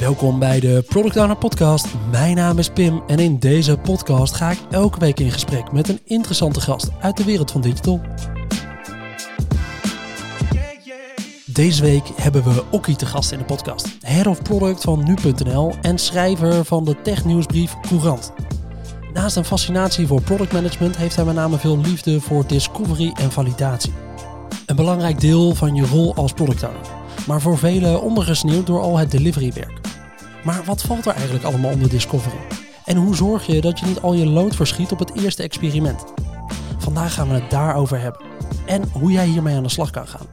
Welkom bij de Product Owner Podcast. Mijn naam is Pim en in deze podcast ga ik elke week in gesprek met een interessante gast uit de wereld van digital. Deze week hebben we Okkie te gast in de podcast. Head of Product van Nu.nl en schrijver van de technieuwsbrief Courant. Naast een fascinatie voor product management heeft hij met name veel liefde voor discovery en validatie. Een belangrijk deel van je rol als product owner, maar voor velen ondergesneeuwd door al het deliverywerk. Maar wat valt er eigenlijk allemaal onder discovery? En hoe zorg je dat je niet al je lood verschiet op het eerste experiment? Vandaag gaan we het daarover hebben. En hoe jij hiermee aan de slag kan gaan.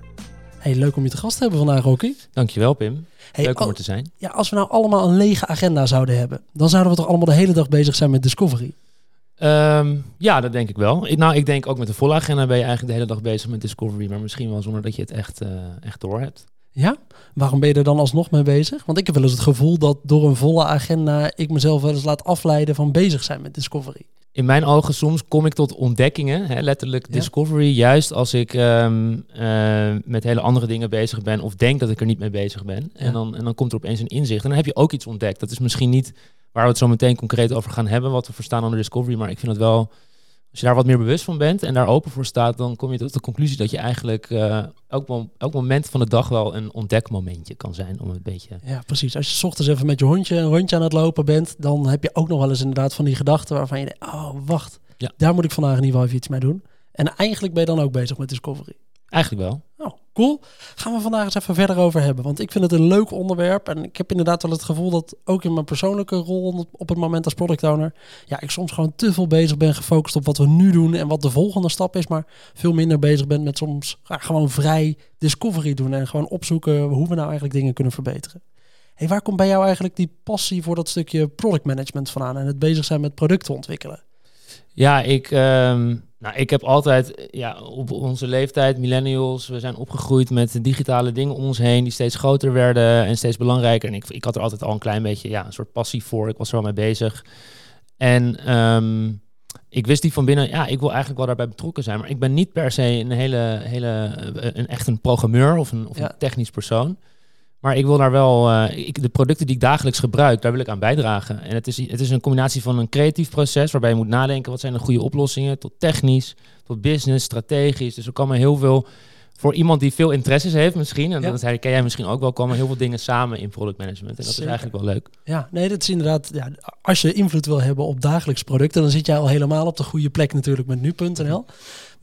Hey, leuk om je te gast te hebben vandaag, Rocky. Dankjewel, Pim. Hey, leuk om er te zijn. Ja, als we nou allemaal een lege agenda zouden hebben, dan zouden we toch allemaal de hele dag bezig zijn met discovery? Ehm, ja, dat denk ik wel. Ik, nou, ik denk ook met de volle agenda ben je eigenlijk de hele dag bezig met Discovery, maar misschien wel zonder dat je het echt, eh, echt door hebt. Ja? Waarom ben je er dan alsnog mee bezig? Want ik heb wel eens het gevoel dat door een volle agenda ik mezelf wel eens laat afleiden van bezig zijn met discovery. In mijn ogen soms kom ik tot ontdekkingen, hè, letterlijk Ja. Discovery, juist als ik ehm, eh, met hele andere dingen bezig ben of denk dat ik er niet mee bezig ben. Ja. En, dan, en dan komt er opeens een inzicht en dan heb je ook iets ontdekt. Dat is misschien niet waar we het zo meteen concreet over gaan hebben, wat we verstaan onder Discovery, maar ik vind het wel, als je daar wat meer bewust van bent en daar open voor staat, dan kom je tot de conclusie dat je eigenlijk eh, elk, mom- elk moment van de dag wel een ontdekmomentje kan zijn om een beetje... Ja, precies. Als je 's ochtends even met je hondje een rondje aan het lopen bent, dan heb je ook nog wel eens inderdaad van die gedachten waarvan je denkt, oh wacht, Ja. daar moet ik vandaag in ieder geval even iets mee doen. En eigenlijk ben je dan ook bezig met discovery. Eigenlijk wel. Oh, cool. Gaan we vandaag eens even verder over hebben. Want ik vind het een leuk onderwerp. En ik heb inderdaad wel het gevoel dat ook in mijn persoonlijke rol op het moment als product owner... ja, ik soms gewoon te veel bezig ben gefocust op wat we nu doen... en wat de volgende stap is. Maar veel minder bezig ben met soms gewoon vrij discovery doen... en gewoon opzoeken hoe we nou eigenlijk dingen kunnen verbeteren. Hey, waar komt bij jou eigenlijk die passie voor dat stukje product management vandaan... en het bezig zijn met producten ontwikkelen? Ja, ik, ehm, nou, ik heb altijd ja, op onze leeftijd, millennials, we zijn opgegroeid met digitale dingen om ons heen die steeds groter werden en steeds belangrijker. En ik, ik had er altijd al een klein beetje ja, een soort passie voor. Ik was er al mee bezig. En ehm, ik wist die van binnen, ja, ik wil eigenlijk wel daarbij betrokken zijn. Maar ik ben niet per se een hele, hele eh, een, echt een programmeur of een, of Ja. een technisch persoon. Maar ik wil daar wel, eh, ik, de producten die ik dagelijks gebruik, daar wil ik aan bijdragen. En het is, het is een combinatie van een creatief proces waarbij je moet nadenken wat zijn de goede oplossingen, tot technisch, tot business, strategisch. Dus er komen heel veel, voor iemand die veel interesses heeft misschien, en Ja. dat ken jij misschien ook wel, komen heel veel dingen samen in product management. En dat Zeker. is eigenlijk wel leuk. Ja, nee, dat is inderdaad. Ja, als je invloed wil hebben op dagelijks producten, dan zit jij al helemaal op de goede plek natuurlijk met nu.nl.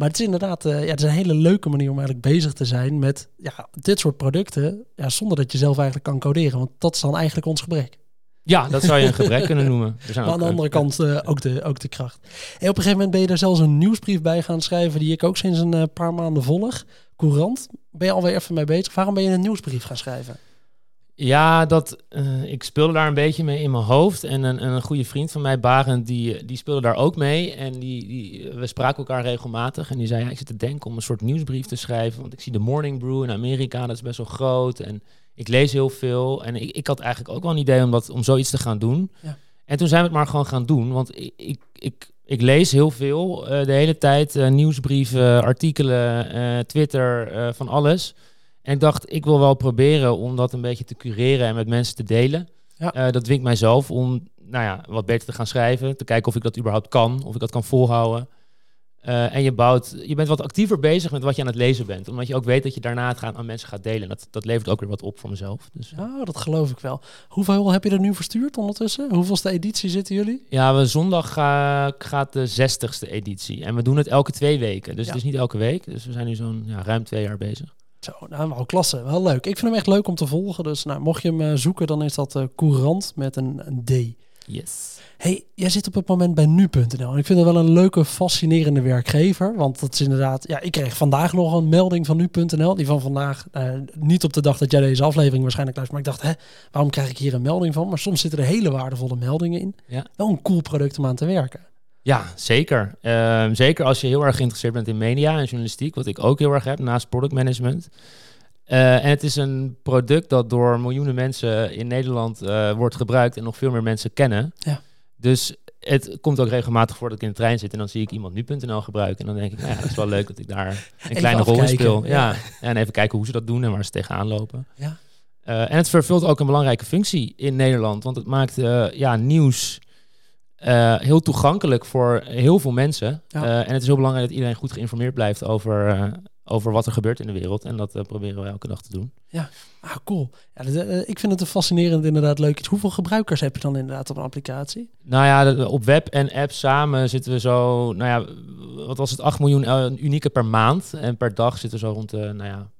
Maar het is inderdaad, eh, ja, het is een hele leuke manier om eigenlijk bezig te zijn met ja, dit soort producten, ja, zonder dat je zelf eigenlijk kan coderen. Want dat is dan eigenlijk ons gebrek. Ja, dat zou je een gebrek kunnen noemen. Maar aan de eh, andere kant eh, ook, de, ook de kracht. En op een gegeven moment ben je er zelfs een nieuwsbrief bij gaan schrijven, die ik ook sinds een eh, paar maanden volg. Courant. Ben je alweer even mee bezig? Waarom ben je een nieuwsbrief gaan schrijven? Ja, dat, eh, ik speelde daar een beetje mee in mijn hoofd. En een, een goede vriend van mij, Barend, die, die speelde daar ook mee. En die, die, we spraken elkaar regelmatig. En die zei, ja, ik zit te denken om een soort nieuwsbrief te schrijven. Want ik zie de Morning Brew in Amerika, dat is best wel groot. En ik lees heel veel. En ik, ik had eigenlijk ook wel een idee om, dat, om zoiets te gaan doen. Ja. En toen zijn we het maar gewoon gaan doen. Want ik, ik, ik, ik lees heel veel eh, de hele tijd. eh, nieuwsbrieven, artikelen, Twitter, van alles. En ik dacht, ik wil wel proberen om dat een beetje te cureren en met mensen te delen. Ja. Eh, dat dwingt mijzelf om nou ja, wat beter te gaan schrijven. Te kijken of ik dat überhaupt kan, of ik dat kan volhouden. Eh, en je, bouwt, je bent wat actiever bezig met wat je aan het lezen bent. Omdat je ook weet dat je daarna het gaan aan mensen gaat delen. En dat, dat levert ook weer wat op voor mezelf. Dus, ja. Ja, dat geloof ik wel. Hoeveel heb je er nu verstuurd ondertussen? Hoeveelste editie zitten jullie? ja, we, zondag ga- gaat de 60ste editie. En we doen het elke twee weken. Dus Ja. het is niet elke week. Dus we zijn nu zo'n ja, ruim twee jaar bezig. Zo, nou, wel klasse. Wel leuk. Ik vind hem echt leuk om te volgen. Dus nou, mocht je hem eh, zoeken, dan is dat eh Courant met een, een D. Yes. hey, jij zit op het moment bij nu.nl. En ik vind dat wel een leuke, fascinerende werkgever. Want dat is inderdaad... Ja, ik kreeg vandaag nog een melding van nu.nl. Die van vandaag, eh, niet op de dag dat jij deze aflevering waarschijnlijk luistert. Maar ik dacht, hè, waarom krijg ik hier een melding van? Maar soms zitten er hele waardevolle meldingen in. Ja. Wel een cool product om aan te werken. Ja, zeker. Ehm, zeker als je heel erg geïnteresseerd bent in media en journalistiek, wat ik ook heel erg heb naast product management. Eh, en het is een product dat door miljoenen mensen in Nederland eh, wordt gebruikt en nog veel meer mensen kennen. Ja. Dus het komt ook regelmatig voor dat ik in de trein zit en dan zie ik iemand nu.nl gebruiken. En dan denk ik, nou ja, het is wel leuk dat ik daar een kleine rol in speel. ja. En even kijken hoe ze dat doen en waar ze tegenaan lopen. Ja. en het vervult ook een belangrijke functie in Nederland, want het maakt ja, nieuws heel toegankelijk voor heel veel mensen. en het is heel belangrijk dat iedereen goed geïnformeerd blijft over, over wat er gebeurt in de wereld. En dat proberen we elke dag te doen. Ja, ah, cool. Ja, ik vind het een fascinerend, inderdaad leuk iets. Hoeveel gebruikers heb je dan inderdaad op een applicatie? Nou ja, op web en app samen zitten we zo, nou ja, wat was het, 8 miljoen unieke per maand. En per dag zitten we zo rond de, nou ja,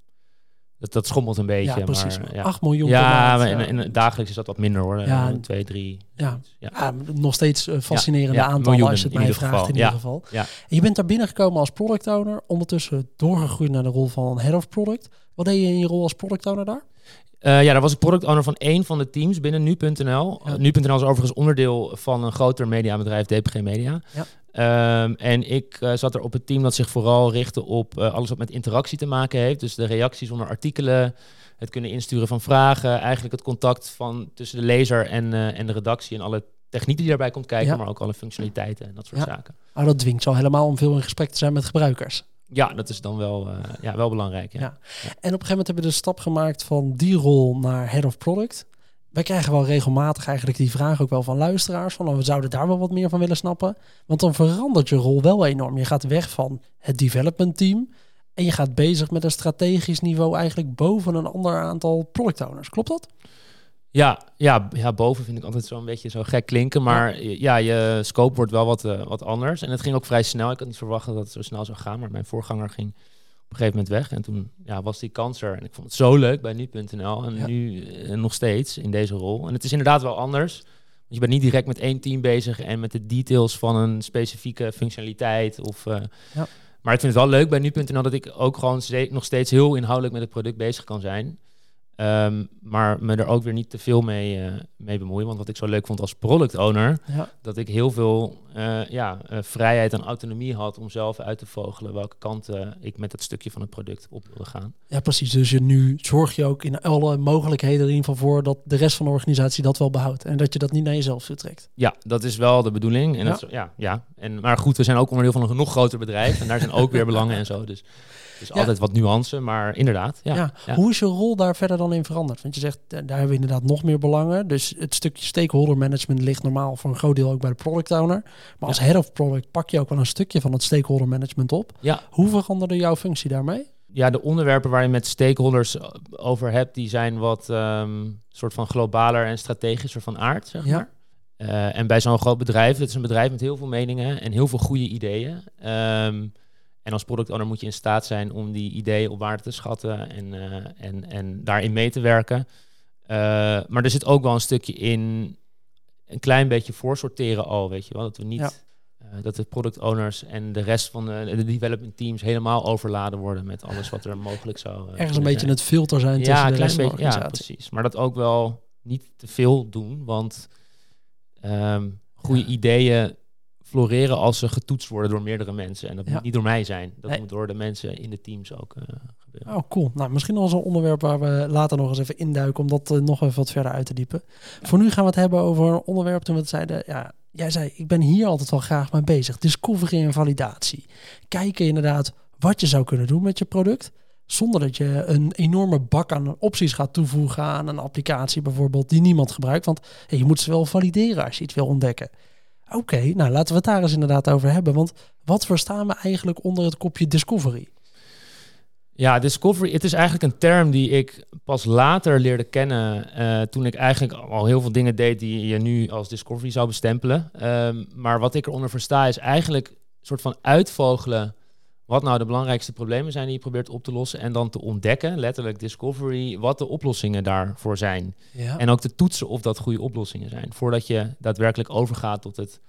dat, dat schommelt een beetje. Ja, precies. Maar, ja. 8 miljoen ja, maand. Maar in, dagelijks is dat wat minder hoor. Ja, 2, 3. Ja. Ja. nog steeds uh, fascinerende aantallen als je het mij vraagt in ieder geval. Ja. En je bent daar binnengekomen als product owner, ondertussen doorgegroeid naar de rol van head of product. Wat deed je in je rol als product owner daar? Uh, ja, daar was ik product owner van één van de teams binnen nu.nl. Ja. nu.nl is overigens onderdeel van een groter mediabedrijf, DPG Media. Ja. Um, en ik uh, zat er op het team dat zich vooral richtte op uh, alles wat met interactie te maken heeft. Dus de reacties onder artikelen, het kunnen insturen van vragen, eigenlijk het contact van tussen de lezer en, uh, en de redactie en alle techniek die daarbij komt kijken, ja. maar ook alle functionaliteiten en dat soort ja. zaken. Maar dat dwingt zo helemaal om veel in gesprek te zijn met gebruikers. Ja, dat is dan wel, ja, wel belangrijk. Ja. ja. En op een gegeven moment hebben we de stap gemaakt van die rol naar head of product wij krijgen wel regelmatig eigenlijk die vraag ook wel van luisteraars. Van oh, we zouden daar wel wat meer van willen snappen. Want dan verandert je rol wel enorm. Je gaat weg van het development team. En je gaat bezig met een strategisch niveau eigenlijk boven een ander aantal product owners. Klopt dat? Ja, ja, ja, boven vind ik altijd zo'n beetje zo gek klinken. Maar ja, je scope wordt wel wat, uh, wat anders. En het ging ook vrij snel. Ik had niet verwacht dat het zo snel zou gaan. Maar mijn voorganger ging een gegeven moment weg. En toen ja, was die kans er. En ik vond het zo leuk bij nu.nl. En nu uh, nog steeds in deze rol. En het is inderdaad wel anders. Want je bent niet direct met één team bezig en met de details van een specifieke functionaliteit. Of, uh, ja. Maar ik vind het wel leuk bij nu.nl dat ik ook gewoon nog steeds heel inhoudelijk met het product bezig kan zijn. Um, maar me er ook weer niet te veel mee, uh, mee bemoeien. Want wat ik zo leuk vond als product owner, ja. dat ik heel veel uh, ja, uh, vrijheid en autonomie had om zelf uit te vogelen welke kant ik met dat stukje van het product op wilde gaan. Ja, precies. Dus je nu zorg je ook in alle mogelijkheden er in ieder geval voor dat de rest van de organisatie dat wel behoudt. En dat je dat niet naar jezelf trekt. Ja, dat is wel de bedoeling. En ja. Dat is, ja, ja. En, maar goed, we zijn ook onderdeel van een nog groter bedrijf. En daar zijn ook weer belangen en zo. Dus dus altijd wat nuance, maar inderdaad. Ja, ja. Hoe is je rol daar verder dan in veranderd? Want je zegt, daar hebben we inderdaad nog meer belangen. Dus het stukje stakeholder management ligt normaal voor een groot deel ook bij de product owner. Maar als head of product pak je ook wel een stukje van het stakeholder management op. Ja. Hoe veranderde jouw functie daarmee? Ja, de onderwerpen waar je met stakeholders over hebt, die zijn wat um, soort van globaler en strategischer van aard, zeg maar. Ja. Uh, en bij zo'n groot bedrijf, het is een bedrijf met heel veel meningen en heel veel goede ideeën. Um, en als product owner moet je in staat zijn om die ideeën op waarde te schatten en, uh, en, en daarin mee te werken. Uh, maar er zit ook wel een stukje in een klein beetje voorsorteren al, weet je wel. Dat we niet, ja. uh, dat de product owners en de rest van de, de, development teams helemaal overladen worden met alles wat er mogelijk zou Ergens een beetje zijn. het filter zijn tussen ja, de rest beetje, Ja, precies. Maar dat ook wel niet te veel doen, want um, goede ja. ideeën floreren als ze getoetst worden door meerdere mensen. En dat moet niet door mij zijn. Dat moet door de mensen in de teams ook uh, gebeuren. Oh, cool. Nou, misschien eens een onderwerp waar we later nog eens even induiken... om dat uh, nog even wat verder uit te diepen. Voor nu gaan we het hebben over een onderwerp toen we het zeiden... Ja, jij zei, ik ben hier altijd wel graag mee bezig. Discovery en validatie. Kijken inderdaad wat je zou kunnen doen met je product... Zonder dat je een enorme bak aan opties gaat toevoegen aan een applicatie bijvoorbeeld die niemand gebruikt. Want hey, je moet ze wel valideren als je iets wil ontdekken. Oké, nou laten we het daar eens inderdaad over hebben. Want wat verstaan we eigenlijk onder het kopje discovery? Ja, discovery, het is eigenlijk een term die ik pas later leerde kennen. Uh, toen ik eigenlijk al heel veel dingen deed die je nu als discovery zou bestempelen. Um, maar wat ik eronder versta is eigenlijk een soort van uitvogelen wat nou de belangrijkste problemen zijn die je probeert op te lossen. En dan te ontdekken, letterlijk discovery, wat de oplossingen daarvoor zijn. Ja. En ook te toetsen of dat goede oplossingen zijn. Voordat je daadwerkelijk overgaat tot het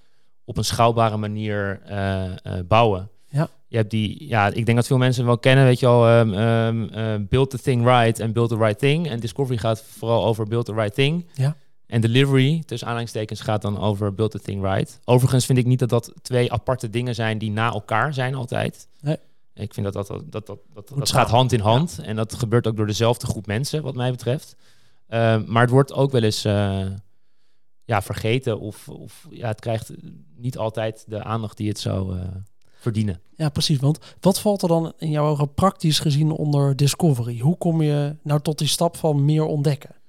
op een schaalbare manier uh, uh, bouwen. Ja. Je hebt die, ja, ik denk dat veel mensen wel kennen, weet je al, um, um, uh, build the thing right en build the right thing. En discovery gaat vooral over build the right thing. Ja. En delivery, tussen aanhalingstekens, gaat dan over build the thing right. Overigens vind ik niet dat dat twee aparte dingen zijn die na elkaar zijn altijd. Nee. Ik vind dat dat, dat, dat, dat, dat, gaat hand in hand. En dat gebeurt ook door dezelfde groep mensen, wat mij betreft. Uh, maar het wordt ook wel eens uh, ja, vergeten of, of ja, het krijgt niet altijd de aandacht die het zou, uh, verdienen. Ja, precies. Want wat valt er dan in jouw ogen praktisch gezien onder discovery? Hoe kom je nou tot die stap van meer ontdekken?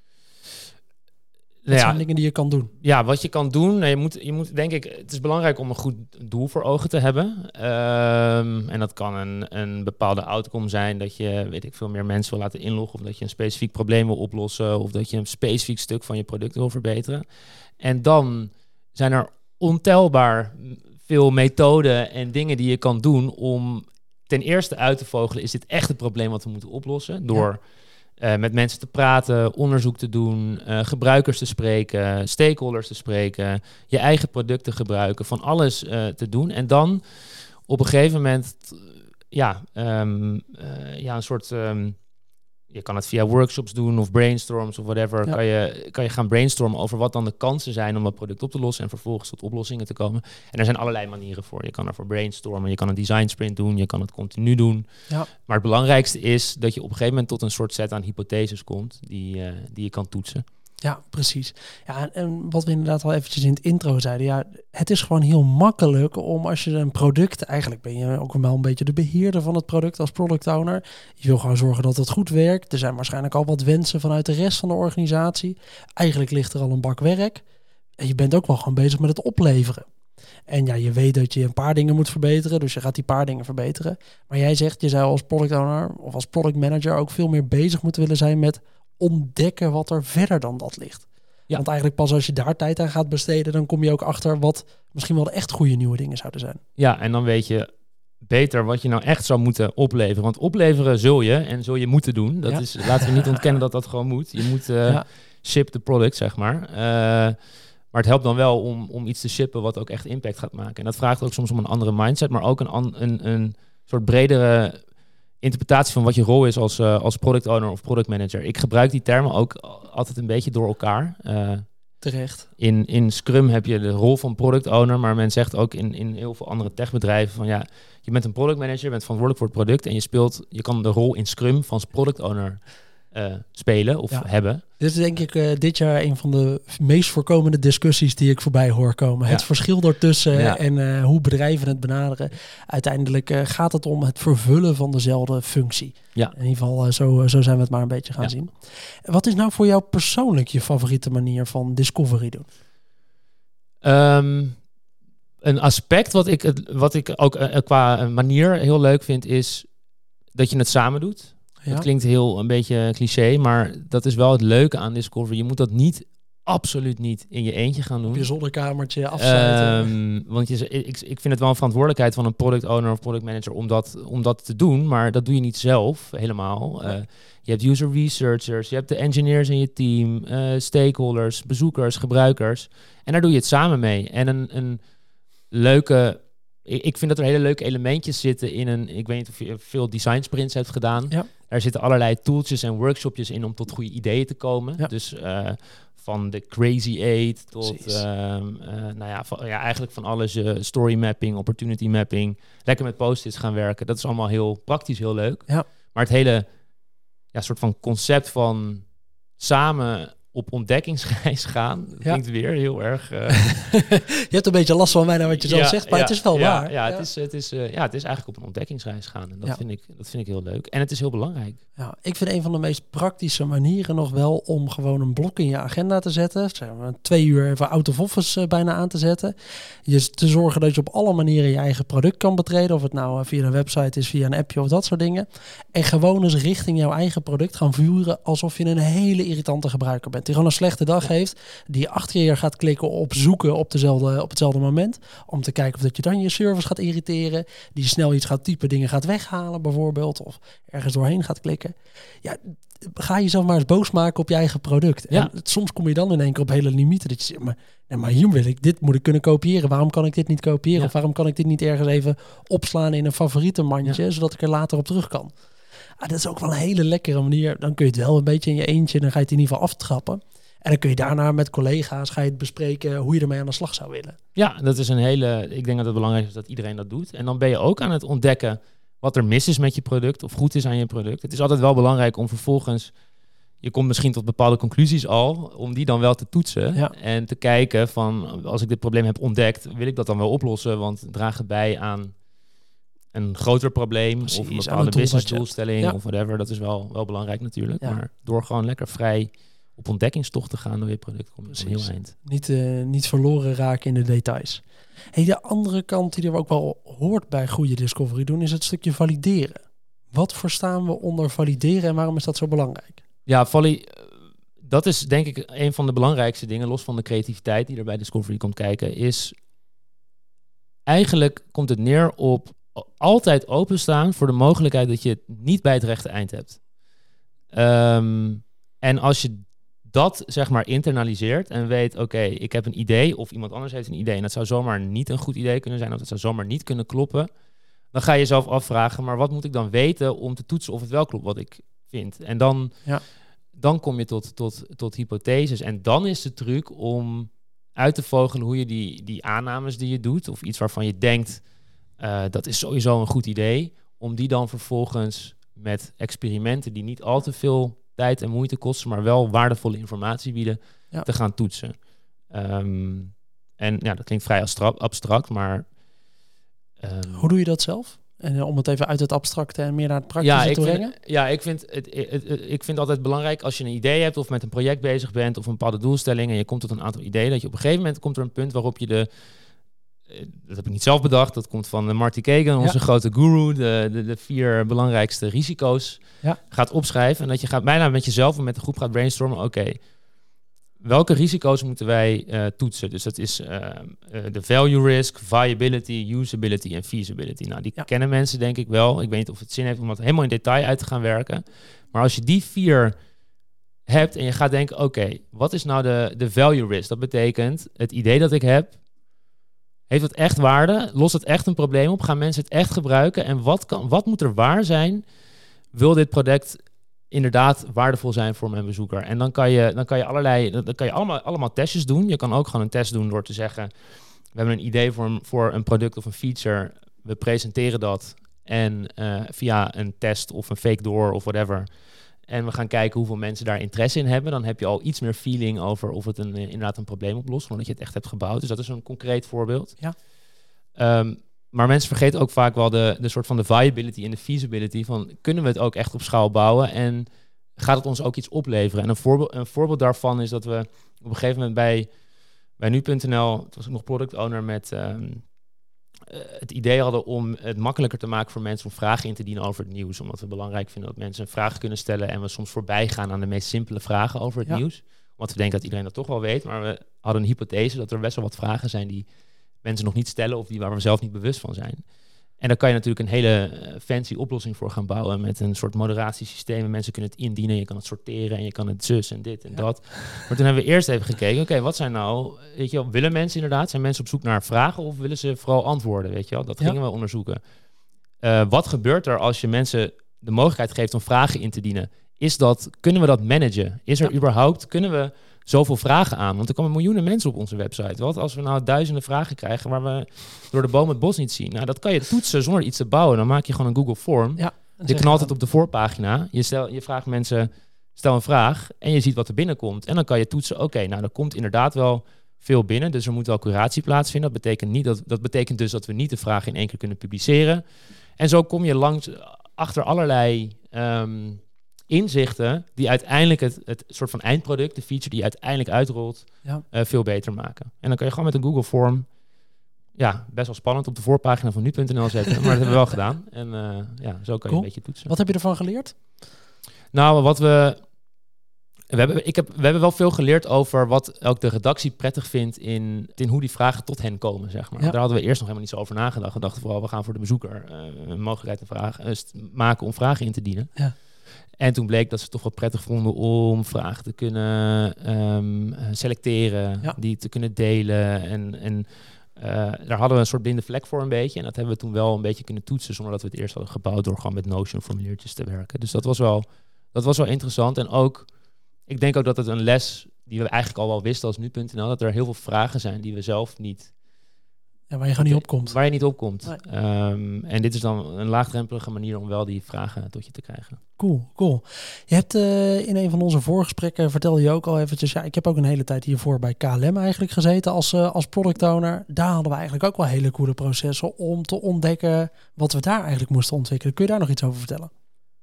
Dat Nou zijn ja, dingen die je kan doen. ja, wat je kan doen, nou, je, moet, je moet denk ik, het is belangrijk om een goed doel voor ogen te hebben. Ehm, en dat kan een, een bepaalde outcome zijn dat je, weet ik veel, meer mensen wil laten inloggen. Of dat je een specifiek probleem wil oplossen. Of dat je een specifiek stuk van je product wil verbeteren. En dan zijn er ontelbaar veel methoden en dingen die je kan doen om ten eerste uit te vogelen, is dit echt het probleem wat we moeten oplossen? Door eh, met mensen te praten, onderzoek te doen, eh, gebruikers te spreken, stakeholders te spreken, je eigen product te gebruiken, van alles eh, te doen. En dan op een gegeven moment, ja, ehm, eh, ja een soort... ehm, je kan het via workshops doen of brainstorms of whatever. Ja. Kan, je, kan je gaan brainstormen over wat dan de kansen zijn om dat product op te lossen en vervolgens tot oplossingen te komen. En er zijn allerlei manieren voor. Je kan ervoor brainstormen, je kan een design sprint doen, je kan het continu doen. Ja. Maar het belangrijkste is dat je op een gegeven moment tot een soort set aan hypotheses komt die, eh, die je kan toetsen. Ja, precies. Ja, en, wat we inderdaad al eventjes in het intro zeiden, ja, het is gewoon heel makkelijk om als je een product, eigenlijk ben je ook wel een beetje de beheerder van het product als product owner. Je wil gewoon zorgen dat het goed werkt. Er zijn waarschijnlijk al wat wensen vanuit de rest van de organisatie. Eigenlijk ligt er al een bak werk. En je bent ook wel gewoon bezig met het opleveren. En ja, je weet dat je een paar dingen moet verbeteren, dus je gaat die paar dingen verbeteren. Maar jij zegt, je zou als product owner of als product manager ook veel meer bezig moeten willen zijn met ontdekken wat er verder dan dat ligt. Ja. Want eigenlijk pas als je daar tijd aan gaat besteden, dan kom je ook achter wat misschien wel de echt goede nieuwe dingen zouden zijn. Ja, en dan weet je beter wat je nou echt zou moeten opleveren. Want opleveren zul je en zul je moeten doen. Dat Ja. is, laten we niet ontkennen dat dat gewoon moet. Je moet Ja. ship the product, zeg maar. Eh, maar het helpt dan wel om, om iets te shippen wat ook echt impact gaat maken. En dat vraagt ook soms om een andere mindset, maar ook een, an- een, een soort bredere interpretatie van wat je rol is als, eh, als product owner of product manager. Ik gebruik die termen ook altijd een beetje door elkaar. Eh, Terecht. in, in Scrum heb je de rol van product owner, maar men zegt ook in, in heel veel andere techbedrijven van ja, je bent een product manager, je bent verantwoordelijk voor het product en je speelt, je kan de rol in Scrum van product owner eh, spelen of Ja. hebben. Dit is denk ik eh, dit jaar een van de meest voorkomende discussies die ik voorbij hoor komen. Het verschil daartussen Ja. en eh, hoe bedrijven het benaderen. Uiteindelijk gaat het om het vervullen van dezelfde functie. Ja. In ieder geval, zo, zo zijn we het maar een beetje gaan zien. Wat is nou voor jou persoonlijk je favoriete manier van discovery doen? Ehm, een aspect wat ik, wat ik ook qua manier heel leuk vind is dat je het samen doet. Ja? Dat klinkt heel een beetje cliché, maar dat is wel het leuke aan Discovery. Je moet dat niet, absoluut niet in je eentje gaan doen. Op je zonnekamertje afsluiten. Ehm, want je, ik, ik vind het wel een verantwoordelijkheid van een product owner of product manager om dat, om dat te doen, maar dat doe je niet zelf helemaal. Eh, je hebt user researchers, je hebt de engineers in je team, eh, stakeholders, bezoekers, gebruikers. En daar doe je het samen mee. En een, een leuke, ik, vind dat er hele leuke elementjes zitten in een, ik weet niet of je veel design sprints hebt gedaan. Ja. Daar zitten allerlei tooltjes en workshopjes in om tot goede ideeën te komen. Ja. Dus eh, van de Crazy Eight tot, ehm, eh, nou ja, van, ja, eigenlijk van alles. eh, story mapping, opportunity mapping. Lekker met post-its gaan werken. Dat is allemaal heel praktisch, heel leuk. Ja. Maar het hele ja, soort van concept van samen op ontdekkingsreis gaan, dat Ja. klinkt weer heel erg... eh, je hebt een beetje last van mij naar wat je zelf ja, zegt, maar ja, het is wel waar. Ja, het is, het, is, eh, ja, het is eigenlijk op een ontdekkingsreis gaan. En dat, vind ik, dat vind ik heel leuk. En het is heel belangrijk. Ja, ik vind een van de meest praktische manieren nog wel om gewoon een blok in je agenda te zetten. Zeg maar, twee uur even out of office eh, bijna aan te zetten. Je te zorgen dat je op alle manieren je eigen product kan betreden. Of het nou via een website is, via een appje of dat soort dingen. En gewoon eens richting jouw eigen product gaan vuren alsof je een hele irritante gebruiker bent. Die gewoon een slechte dag heeft. Die acht keer gaat klikken op zoeken op, dezelfde, op hetzelfde moment. Om te kijken of dat je dan je service gaat irriteren. Die snel iets gaat typen, dingen gaat weghalen bijvoorbeeld. Of ergens doorheen gaat klikken. Ja, ga jezelf maar eens boos maken op je eigen product. Ja. En soms kom je dan in één keer op hele limieten. Dat je zegt, maar, nee, maar hier wil ik, dit moet ik kunnen kopiëren. Waarom kan ik dit niet kopiëren? Ja. Of waarom kan ik dit niet ergens even opslaan in een favoriete mandje, zodat ik er later op terug kan? Ah, dat is ook wel een hele lekkere manier. Dan kun je het wel een beetje in je eentje, dan ga je het in ieder geval aftrappen. En dan kun je daarna met collega's ga je het bespreken hoe je ermee aan de slag zou willen. Ja, dat is een hele. Ik denk dat het belangrijk is dat iedereen dat doet. En dan ben je ook aan het ontdekken wat er mis is met je product of goed is aan je product. Het is altijd wel belangrijk om vervolgens. Je komt misschien tot bepaalde conclusies al, om die dan wel te toetsen. Ja. En te kijken van als ik dit probleem heb ontdekt, wil ik dat dan wel oplossen? Want draagt het bij aan een groter probleem Precies, of een bepaalde doel business wat je- doelstelling Ja. of whatever. Dat is wel, wel belangrijk natuurlijk. Ja. Maar door gewoon lekker vrij op ontdekkingstocht te gaan door je product, kom je heel eind. Niet, eh, niet verloren raken in de details. Hey, de andere kant die er ook wel hoort bij goede discovery doen, is het stukje valideren. Wat verstaan we onder valideren en waarom is dat zo belangrijk? Ja, Valley, eh, dat is denk ik een van de belangrijkste dingen, los van de creativiteit die er bij Discovery komt kijken, is eigenlijk komt het neer op altijd openstaan voor de mogelijkheid dat je het niet bij het rechte eind hebt. Ehm, en als je dat zeg maar internaliseert en weet, oké, ik heb een idee of iemand anders heeft een idee en dat zou zomaar niet een goed idee kunnen zijn of dat zou zomaar niet kunnen kloppen, dan ga je jezelf afvragen, maar wat moet ik dan weten om te toetsen of het wel klopt wat ik vind? En dan, Ja. dan kom je tot, tot, tot hypotheses en dan is de truc om uit te vogelen hoe je die, die aannames die je doet of iets waarvan je denkt, eh, dat is sowieso een goed idee, om die dan vervolgens met experimenten die niet al te veel tijd en moeite kosten, maar wel waardevolle informatie bieden, Ja. te gaan toetsen. Ehm, en ja, dat klinkt vrij abstra- abstract, maar... ehm, Hoe doe je dat zelf? En eh, om het even uit het abstracte en meer naar het praktische ja, ik te vind, brengen? ja, ik vind het, het, het- het- ik vind het altijd belangrijk als je een idee hebt of met een project bezig bent of een bepaalde doelstelling en je komt tot een aantal ideeën, dat je op een gegeven moment komt er een punt waarop je de eh, dat heb ik niet zelf bedacht, dat komt van eh, Marty Kagan, onze Ja. grote guru, de, de, de vier belangrijkste risico's Ja. gaat opschrijven en dat je gaat bijna met jezelf en met de groep gaat brainstormen, oké, welke risico's moeten wij eh, toetsen? Dus dat is eh, eh, de value risk, viability, usability en feasibility. Nou, die Ja. kennen mensen denk ik wel. Ik weet niet of het zin heeft om dat helemaal in detail uit te gaan werken. Maar als je die vier hebt en je gaat denken, oké, wat is nou de, de value risk? Dat betekent, het idee dat ik heb, heeft het echt waarde? Lost het echt een probleem op? Gaan mensen het echt gebruiken? En wat, kan, wat moet er waar zijn? Wil dit product inderdaad waardevol zijn voor mijn bezoeker? En dan kan je, dan kan je allerlei, dan kan je allemaal, allemaal testjes doen. Je kan ook gewoon een test doen door te zeggen, we hebben een idee voor een, voor een product of een feature. We presenteren dat en eh, via een test of een fake door of whatever. En we gaan kijken hoeveel mensen daar interesse in hebben. Dan heb je al iets meer feeling over of het een, eh, inderdaad een probleem oplost. Omdat je het echt hebt gebouwd. Dus dat is een concreet voorbeeld. Ja. Ehm, maar mensen vergeten ook vaak wel de, de soort van de viability en de feasibility. Van kunnen we het ook echt op schaal bouwen? En gaat het ons ook iets opleveren? En een voorbeeld, een voorbeeld daarvan is dat we op een gegeven moment bij, bij nu.nl, het was ik nog product owner met ehm, eh, het idee hadden om het makkelijker te maken voor mensen om vragen in te dienen over het nieuws. Omdat we belangrijk vinden dat mensen een vraag kunnen stellen en we soms voorbij gaan aan de meest simpele vragen over het Ja. nieuws. Want we denken dat iedereen dat toch wel weet, maar we hadden een hypothese dat er best wel wat vragen zijn die mensen nog niet stellen of die waar we zelf niet bewust van zijn. En daar kan je natuurlijk een hele eh, fancy oplossing voor gaan bouwen met een soort moderatiesysteem. En mensen kunnen het indienen, je kan het sorteren en je kan het zus en dit en Ja. dat. Maar toen hebben we eerst even gekeken, oké, wat zijn nou, weet je wel, willen mensen inderdaad, zijn mensen op zoek naar vragen of willen ze vooral antwoorden, weet je wel? Dat Ja. gingen we onderzoeken. Eh, wat gebeurt er als je mensen de mogelijkheid geeft om vragen in te dienen? Is dat, kunnen we dat managen? Is er Ja. überhaupt, kunnen we zoveel vragen aan? Want er komen miljoenen mensen op onze website. Wat als we nou duizenden vragen krijgen waar we door de boom het bos niet zien? Nou, dat kan je toetsen zonder iets te bouwen. Dan maak je gewoon een Google Form. Ja, Je knalt het op de voorpagina. Je, stel, je vraagt mensen, stel een vraag en je ziet wat er binnenkomt. En dan kan je toetsen, oké, nou, er komt inderdaad wel veel binnen. Dus er moet wel curatie plaatsvinden. Dat betekent, niet dat, dat betekent dus dat we niet de vraag in één keer kunnen publiceren. En zo kom je langs achter allerlei ehm, inzichten die uiteindelijk het, het soort van eindproduct, de feature die je uiteindelijk uitrolt, Ja. eh, veel beter maken. En dan kan je gewoon met een Google Form, ja, best wel spannend op de voorpagina van nu.nl zetten. maar dat hebben we wel gedaan. En eh, ja, zo kan je een beetje toetsen. Wat heb je ervan geleerd? Nou, wat we. We hebben, ik heb, we hebben wel veel geleerd over wat ook de redactie prettig vindt in, in hoe die vragen tot hen komen, zeg maar. Ja. Daar hadden we eerst nog helemaal niet zo over nagedacht. We dachten vooral, we gaan voor de bezoeker eh, een mogelijkheid te vragen, maken om vragen in te dienen. Ja. En toen bleek dat ze het toch wel prettig vonden om vragen te kunnen ehm, eh, selecteren, Ja. die te kunnen delen. En, en eh, daar hadden we een soort blinde vlek voor een beetje. En dat hebben we toen wel een beetje kunnen toetsen, zonder dat we het eerst hadden gebouwd door gewoon met Notion formuliertjes te werken. Dus dat was wel, dat was wel interessant. En ook, ik denk ook dat het een les die we eigenlijk al wel wisten als nu.nl, dat er heel veel vragen zijn die we zelf niet Ja, waar je gewoon niet opkomt. Waar je niet opkomt. Nee. Ehm, en dit is dan een laagdrempelige manier om wel die vragen tot je te krijgen. Cool, cool. Je hebt eh, in een van onze voorgesprekken vertelde je ook al eventjes, ja, ik heb ook een hele tijd hiervoor bij KLM eigenlijk gezeten als, eh, als product owner. Daar hadden we eigenlijk ook wel hele coole processen om te ontdekken wat we daar eigenlijk moesten ontwikkelen. Kun je daar nog iets over vertellen?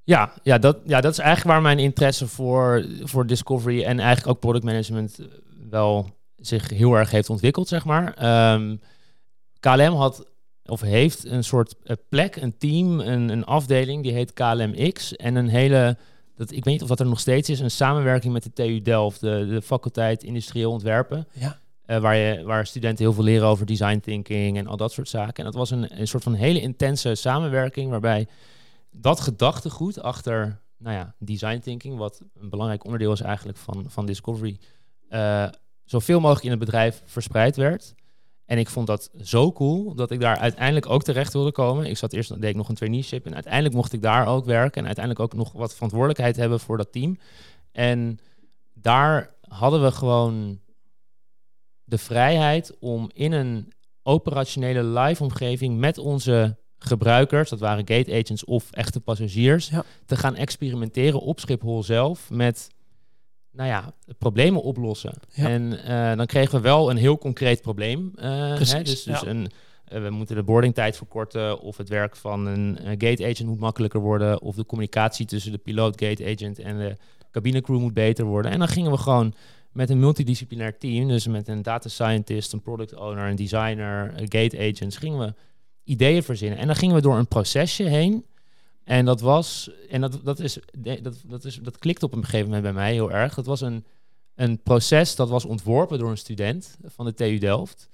Ja, ja, dat, ja, dat is eigenlijk waar mijn interesse voor, voor discovery en eigenlijk ook product management wel zich heel erg heeft ontwikkeld, zeg maar. Ehm, KLM had of heeft een soort eh, plek, een team, een, een afdeling die heet KLMX en een hele, dat, ik weet niet of dat er nog steeds is, een samenwerking met de TU Delft, de, de faculteit industrieel ontwerpen. Ja. Eh, waar, je, waar studenten heel veel leren over design thinking en al dat soort zaken. En dat was een, een soort van hele intense samenwerking waarbij dat gedachtegoed achter nou ja, design thinking, wat een belangrijk onderdeel is eigenlijk van, van Discovery, uh, zoveel mogelijk in het bedrijf verspreid werd. En ik vond dat zo cool dat ik daar uiteindelijk ook terecht wilde komen. Ik zat eerst, deed ik nog een traineeship en uiteindelijk mocht ik daar ook werken en uiteindelijk ook nog wat verantwoordelijkheid hebben voor dat team. En daar hadden we gewoon de vrijheid om in een operationele live omgeving met onze gebruikers, dat waren gate agents of echte passagiers, Ja. te gaan experimenteren op Schiphol zelf met nou ja, problemen oplossen. Ja. En eh, dan kregen we wel een heel concreet probleem. eh, Precies, hè, dus dus ja. een, eh, we moeten de boardingtijd verkorten, of het werk van een gate agent moet makkelijker worden, of de communicatie tussen de piloot, gate agent en de cabinecrew moet beter worden. En dan gingen we gewoon met een multidisciplinair team, dus met een data scientist, een product owner, een designer, een gate agents, gingen we ideeën verzinnen. En dan gingen we door een procesje heen. En dat was, en dat, dat, is, dat, dat, is, dat klikt op een gegeven moment bij mij heel erg. Dat was een, een proces dat was ontworpen door een student van de TU Delft.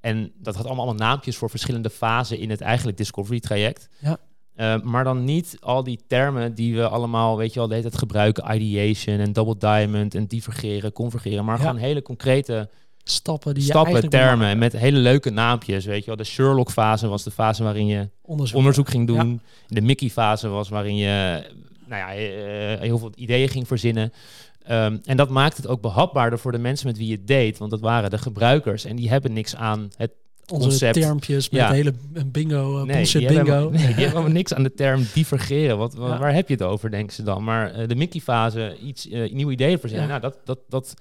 En dat had allemaal, allemaal naampjes voor verschillende fasen in het eigenlijk discovery traject. Ja. Eh, maar dan niet al die termen die we allemaal, weet je wel, de hele tijd gebruiken. Ideation en double diamond en divergeren, convergeren. Maar Ja. gewoon hele concrete Stappen die je eigenlijk termen. maken. Met hele leuke naampjes, weet je wel. De Sherlock-fase was de fase waarin je onderzoek. onderzoek ging doen. Ja. De Mickey-fase was waarin je nou ja, eh, heel veel ideeën ging verzinnen. Ehm, en dat maakt het ook behapbaarder voor de mensen met wie je deed. Want dat waren de gebruikers. En die hebben niks aan het Onze concept. termpjes met Ja. hele bingo, uh, Nee, die bingo. nee, die hebben niks aan de term divergeren. Wat, Ja. Waar heb je het over, denken ze dan? Maar eh, de Mickey-fase, iets, eh, nieuwe ideeën verzinnen, Ja. nou, dat, dat, dat,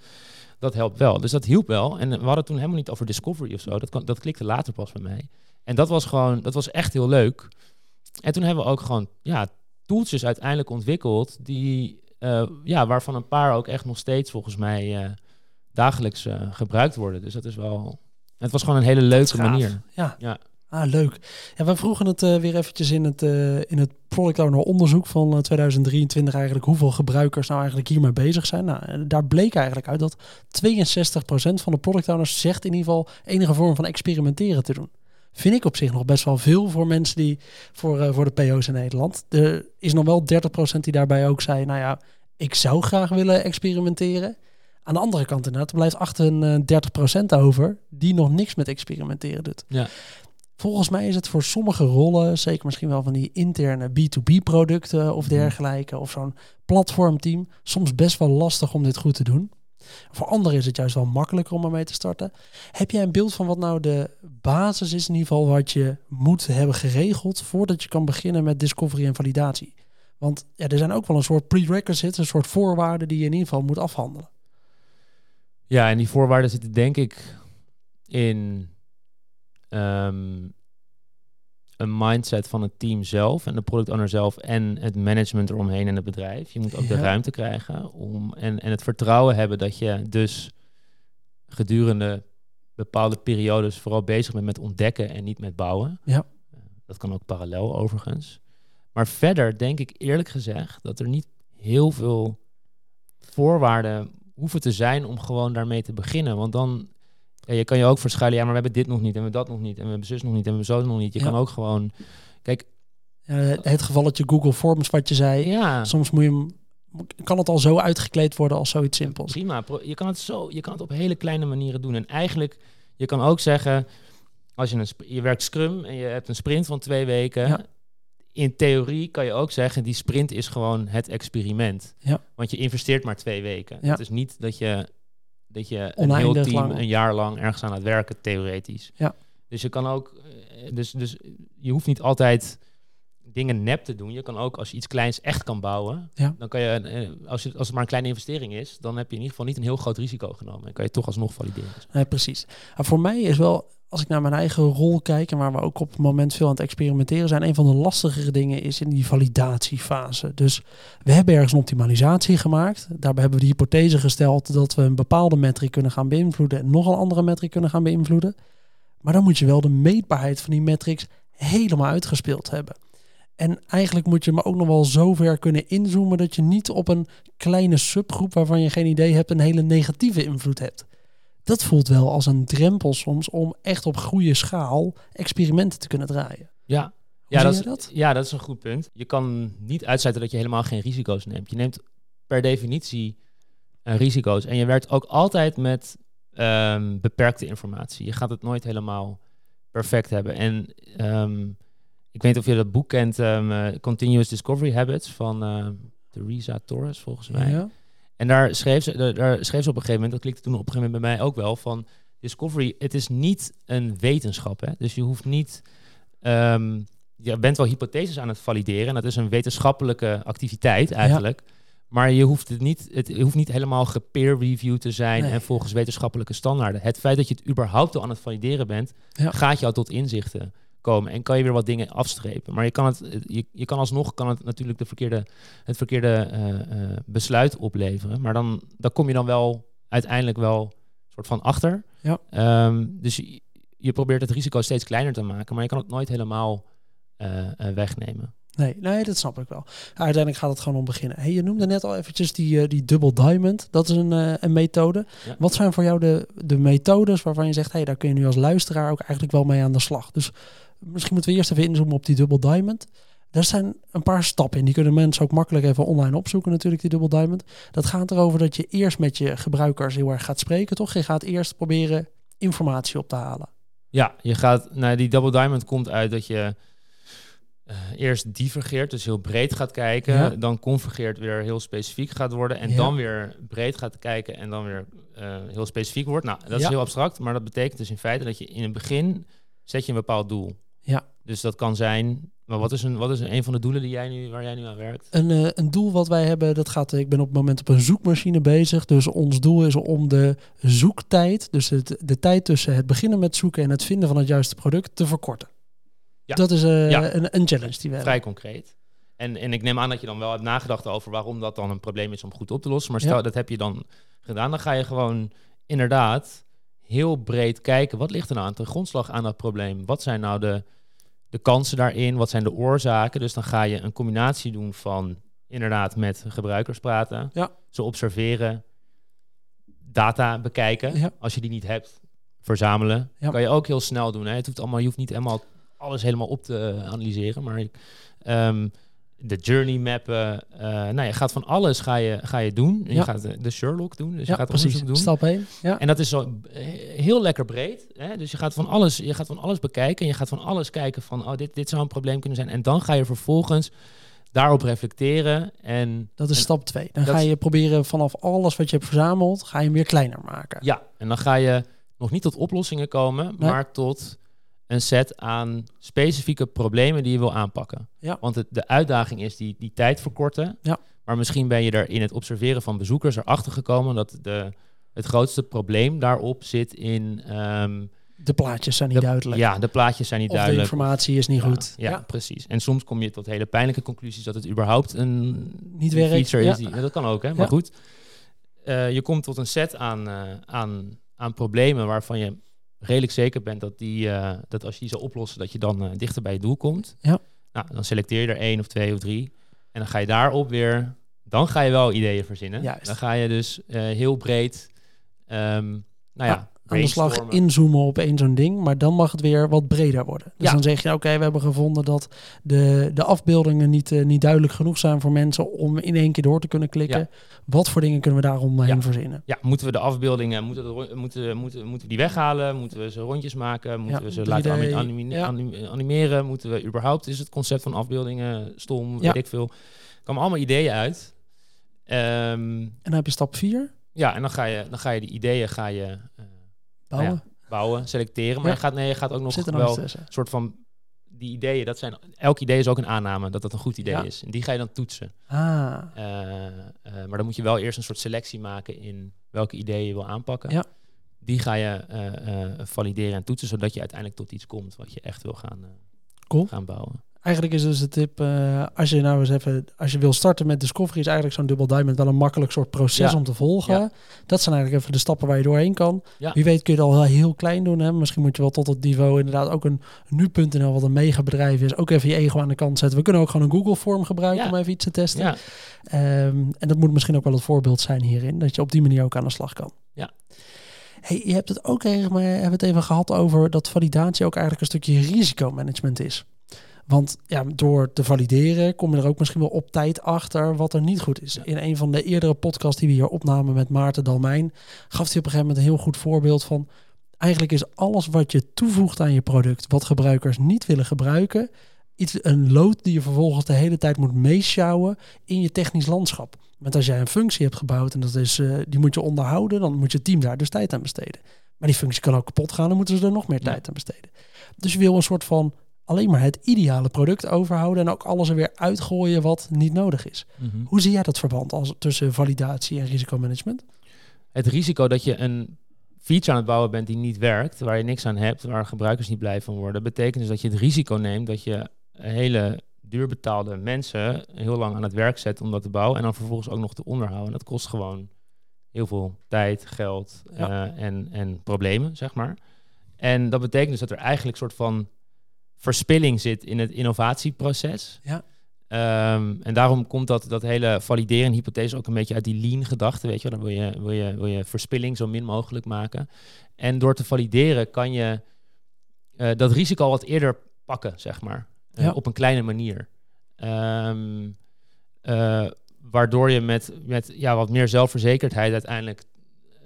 dat helpt wel. Dus dat hielp wel. En we hadden toen helemaal niet over discovery of zo. Dat, kwam- dat klikte later pas bij mij. En dat was gewoon, dat was echt heel leuk. En toen hebben we ook gewoon, ja, tooltjes uiteindelijk ontwikkeld die, eh, ja, waarvan een paar ook echt nog steeds volgens mij eh, dagelijks eh, gebruikt worden. Dus dat is wel, het was gewoon een hele leuke manier. Ja. Ja. Ah, leuk. Ja, we vroegen het eh, weer eventjes in het, eh, in het Product Owner onderzoek van eh, 2023 eigenlijk hoeveel gebruikers nou eigenlijk hiermee bezig zijn. Nou, eh, daar bleek eigenlijk uit dat 62% van de product owners zegt in ieder geval enige vorm van experimenteren te doen. Vind ik op zich nog best wel veel voor mensen die voor, eh, voor de PO's in Nederland. Er is nog wel 30% die daarbij ook zei, nou ja, ik zou graag willen experimenteren. Aan de andere kant inderdaad, er blijft 38% over die nog niks met experimenteren doet. Ja. Volgens mij is het voor sommige rollen, zeker misschien wel van die interne B2B producten of Mhm. dergelijke, of zo'n platformteam, soms best wel lastig om dit goed te doen. Voor anderen is het juist wel makkelijker om ermee te starten. Heb jij een beeld van wat nou de basis is, in ieder geval wat je moet hebben geregeld voordat je kan beginnen met discovery en validatie? Want ja, er zijn ook wel een soort prerequisites, een soort voorwaarden die je in ieder geval moet afhandelen. Ja, en die voorwaarden zitten denk ik in ehm, een mindset van het team zelf en de product owner zelf en het management eromheen en het bedrijf. Je moet ook de ruimte krijgen om, en, en het vertrouwen hebben dat je dus gedurende bepaalde periodes vooral bezig bent met ontdekken en niet met bouwen. Ja. Eh, Dat kan ook parallel overigens. Maar verder denk ik eerlijk gezegd dat er niet heel veel voorwaarden hoeven te zijn om gewoon daarmee te beginnen. Want dan, ja, je kan je ook verschuilen, ja, maar we hebben dit nog niet en we hebben dat nog niet en we hebben zus nog niet en we hebben zo nog niet. Je Ja. kan ook gewoon, kijk, Ja, het gevalletje Google Forms wat je zei, ja, soms moet je hem, kan het al zo uitgekleed worden als zoiets simpels. prima. Je kan het zo, je kan het op hele kleine manieren doen. En eigenlijk, je kan ook zeggen, als je een, je werkt Scrum en je hebt een sprint van twee weken. Ja. In theorie kan je ook zeggen, die sprint is gewoon het experiment. Ja. Want je investeert maar twee weken. Ja. Het is niet dat je, dat je een Oneindig heel team lang. een jaar lang ergens aan het werken, theoretisch. Ja. Dus je kan ook, eh, dus, dus je hoeft niet altijd dingen nep te doen. Je kan ook, als je iets kleins echt kan bouwen, Ja. dan kan je, eh, als, je, als het maar een kleine investering is, dan heb je in ieder geval niet een heel groot risico genomen. En kan je toch alsnog valideren. Nee, precies. Maar voor mij is wel, als ik naar mijn eigen rol kijk en waar we ook op het moment veel aan het experimenteren zijn, een van de lastigere dingen is in die validatiefase. Dus we hebben ergens een optimalisatie gemaakt. Daarbij hebben we de hypothese gesteld dat we een bepaalde metric kunnen gaan beïnvloeden en nog een andere metric kunnen gaan beïnvloeden. Maar dan moet je wel de meetbaarheid van die metrics helemaal uitgespeeld hebben. En eigenlijk moet je maar ook nog wel zo ver kunnen inzoomen dat je niet op een kleine subgroep waarvan je geen idee hebt een hele negatieve invloed hebt. Dat voelt wel als een drempel soms om echt op goede schaal experimenten te kunnen draaien. Ja, Hoe ja, zie dat, je is, dat? ja, dat is een goed punt. Je kan niet uitsluiten dat je helemaal geen risico's neemt. Je neemt per definitie eh, risico's. En je werkt ook altijd met ehm, beperkte informatie. Je gaat het nooit helemaal perfect hebben. En ehm, ik weet niet of je dat boek kent, ehm, eh, Continuous Discovery Habits van eh Theresa Torres, volgens mij. Ja. En daar schreef, ze, daar, daar schreef ze op een gegeven moment, dat klikte toen op een gegeven moment bij mij ook wel, van Discovery, het is niet een wetenschap. Hè? Dus je hoeft niet, ehm, je bent wel hypotheses aan het valideren, en dat is een wetenschappelijke activiteit eigenlijk. Maar je hoeft het niet, het hoeft niet helemaal gepeer-reviewed te zijn Nee. en volgens wetenschappelijke standaarden. Het feit dat je het überhaupt al aan het valideren bent, Ja. gaat jou tot inzichten komen en kan je weer wat dingen afstrepen. Maar je kan, het, je, je kan alsnog kan het natuurlijk de verkeerde, het verkeerde eh, eh, besluit opleveren. Maar dan, dan kom je dan wel uiteindelijk wel soort van achter. Ja. Ehm, dus je, je probeert het risico steeds kleiner te maken, maar je kan het nooit helemaal eh, wegnemen. Nee, nee, dat snap ik wel. Uiteindelijk gaat het gewoon om beginnen. Hey, je noemde net al eventjes die, die double diamond. Dat is een, een methode. Ja. Wat zijn voor jou de, de methodes waarvan je zegt, hey, daar kun je nu als luisteraar ook eigenlijk wel mee aan de slag. Dus misschien moeten we eerst even inzoomen op die double diamond. Daar zijn een paar stappen in. Die kunnen mensen ook makkelijk even online opzoeken natuurlijk, die double diamond. Dat gaat erover dat je eerst met je gebruikers heel erg gaat spreken, toch? Je gaat eerst proberen informatie op te halen. Ja, je gaat, nou, die double diamond komt uit dat je eh, eerst divergeert, dus heel breed gaat kijken, Ja. dan convergeert weer heel specifiek gaat worden en Ja. dan weer breed gaat kijken en dan weer eh, heel specifiek wordt. Nou, dat is heel abstract, maar dat betekent dus in feite dat je in het begin zet je een bepaald doel. Ja. Dus dat kan zijn, maar wat is een, wat is een, een van de doelen die jij nu, waar jij nu aan werkt? Een, eh, een doel wat wij hebben, dat gaat, ik ben op het moment op een zoekmachine bezig. Dus ons doel is om de zoektijd, dus het, de tijd tussen het beginnen met zoeken en het vinden van het juiste product, te verkorten. Ja. Dat is eh, Ja. een, een challenge die we hebben. Vrij concreet. En, en ik neem aan dat je dan wel hebt nagedacht over waarom dat dan een probleem is om goed op te lossen. Maar stel, Ja. dat heb je dan gedaan. Dan ga je gewoon inderdaad heel breed kijken. Wat ligt er nou aan de grondslag aan dat probleem? Wat zijn nou de, de kansen daarin? Wat zijn de oorzaken? Dus dan ga je een combinatie doen van inderdaad met gebruikers praten. Ja. Ze observeren. Data bekijken. Ja. Als je die niet hebt, verzamelen. Ja. Kan je ook heel snel doen. Hè? Het hoeft allemaal, je hoeft niet helemaal alles helemaal op te analyseren. Maar ehm, de journey mappen. eh nou, je gaat van alles ga je, ga je doen. En Ja. Je gaat de, de Sherlock doen. Dus ja, je gaat precies. onderzoek doen. Stap 1. Ja. En dat is zo eh, heel lekker breed. Hè? Dus je gaat, van alles, je gaat van alles bekijken. En je gaat van alles kijken van, oh, dit, dit zou een probleem kunnen zijn. En dan ga je vervolgens daarop reflecteren. En, Dat is en- stap 2. Dan ga je proberen vanaf alles wat je hebt verzameld, ga je hem weer kleiner maken. Ja, en dan ga je nog niet tot oplossingen komen, Nee. maar tot een set aan specifieke problemen die je wil aanpakken. Ja. Want het, de uitdaging is die, die tijd verkorten. Ja. Maar misschien ben je er in het observeren van bezoekers erachter gekomen dat de, het grootste probleem daarop zit in... ehm, De plaatjes zijn niet de, duidelijk. Ja, de plaatjes zijn niet of de duidelijk. informatie is niet Ja, goed. Ja, precies. En soms kom je tot hele pijnlijke conclusies dat het überhaupt een Niet werkt, feature ja. is. Die, dat kan ook, hè? Maar goed. Eh, je komt tot een set aan, eh, aan, aan problemen waarvan je redelijk zeker bent dat, die, eh, dat als je die zou oplossen, dat je dan eh, dichter bij je doel komt. Ja. Nou, dan selecteer je er één of twee of drie. En dan ga je daarop weer, dan ga je wel ideeën verzinnen. Juist. Dan ga je dus eh, heel breed, ehm, nou Ja, aan de slag inzoomen op één zo'n ding, maar dan mag het weer wat breder worden. Dus Ja. dan zeg je, oké, we hebben gevonden dat de, de afbeeldingen niet, eh, niet duidelijk genoeg zijn voor mensen om in één keer door te kunnen klikken. Ja. Wat voor dingen kunnen we daarom heen Ja. verzinnen? Ja, moeten we de afbeeldingen, moeten, de moeten, moeten, moeten we die weghalen? Moeten we ze rondjes maken? Moeten we ze 3D, laten ani- anime- ja. anim- animeren? Moeten we überhaupt, is het concept van afbeeldingen stom, Ja. weet ik veel. Er komen allemaal ideeën uit. Ehm, En dan heb je stap 4, ja, en dan ga je, dan ga je die ideeën ga je, eh, bouwen. Nou bouwen, selecteren. Maar je, gaat, nee, je gaat ook nog wel een soort van... Die ideeën, dat zijn, elk idee is ook een aanname dat dat een goed idee Ja. is. En die ga je dan toetsen. Ah, Eh, eh, maar dan moet je wel eerst een soort selectie maken in welke ideeën je wil aanpakken. Ja. Die ga je eh, valideren en toetsen, zodat je uiteindelijk tot iets komt wat je echt wil gaan, Cool. gaan bouwen. Eigenlijk is dus de tip, eh, als je nou eens even, als je wil starten met Discovery, is eigenlijk zo'n Double Diamond wel een makkelijk soort proces Ja. om te volgen. Ja. Dat zijn eigenlijk even de stappen waar je doorheen kan. Ja. Wie weet kun je het al heel, heel klein doen. Hè? Misschien moet je wel tot het niveau inderdaad ook een nu.nl, wat een mega bedrijf is, ook even je ego aan de kant zetten. We kunnen ook gewoon een Google vorm gebruiken om even iets te testen. Ehm, en dat moet misschien ook wel het voorbeeld zijn hierin, dat je op die manier ook aan de slag kan. Ja. Hey, je hebt het ook even, maar hebben het even gehad over dat validatie ook eigenlijk een stukje risicomanagement is. Want ja, door te valideren kom je er ook misschien wel op tijd achter wat er niet goed is. In een van de eerdere podcasts die we hier opnamen met Maarten Dalmijn, gaf hij op een gegeven moment een heel goed voorbeeld van. Eigenlijk is alles wat je toevoegt aan je product, wat gebruikers niet willen gebruiken, iets, een lood die je vervolgens de hele tijd moet meeschouwen in je technisch landschap. Want als jij een functie hebt gebouwd en dat is, eh, die moet je onderhouden, dan moet je team daar dus tijd aan besteden. Maar die functie kan ook kapot gaan, dan moeten ze er nog meer tijd aan besteden. Dus je wil een soort van alleen maar het ideale product overhouden en ook alles er weer uitgooien wat niet nodig is. Mhm. Hoe zie jij dat verband als, tussen validatie en risicomanagement? Het risico dat je een feature aan het bouwen bent die niet werkt, waar je niks aan hebt, waar gebruikers niet blij van worden, betekent dus dat je het risico neemt dat je hele duurbetaalde mensen heel lang aan het werk zet om dat te bouwen en dan vervolgens ook nog te onderhouden. En dat kost gewoon heel veel tijd, geld Ja. eh, en, en problemen, zeg maar. En dat betekent dus dat er eigenlijk een soort van verspilling zit in het innovatieproces. Ja. Ehm, en daarom komt dat, dat hele valideren hypothese ook een beetje uit die lean gedachte, weet je wel. Dan wil je, wil, je, wil je verspilling zo min mogelijk maken. En door te valideren kan je eh, dat risico al wat eerder pakken, zeg maar. Eh, Ja. Op een kleine manier. Ehm, eh, waardoor je met, met ja, wat meer zelfverzekerdheid uiteindelijk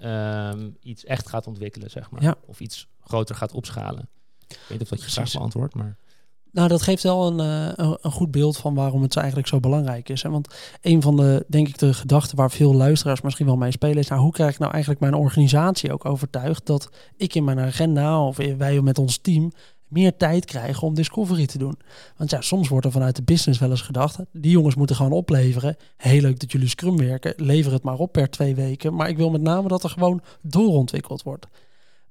ehm, iets echt gaat ontwikkelen, zeg maar. Ja. Of iets groter gaat opschalen. Ik weet niet of dat je vraag Precies. beantwoordt, maar... Nou, dat geeft wel een, eh, een, een goed beeld van waarom het eigenlijk zo belangrijk is. Hè? Want een van de, denk ik, de gedachten waar veel luisteraars misschien wel mee spelen is, nou, hoe krijg ik nou eigenlijk mijn organisatie ook overtuigd dat ik in mijn agenda of wij met ons team meer tijd krijgen om discovery te doen. Want ja, soms wordt er vanuit de business wel eens gedacht, die jongens moeten gewoon opleveren. Heel leuk dat jullie Scrum werken, lever het maar op per twee weken. Maar ik wil met name dat er gewoon doorontwikkeld wordt.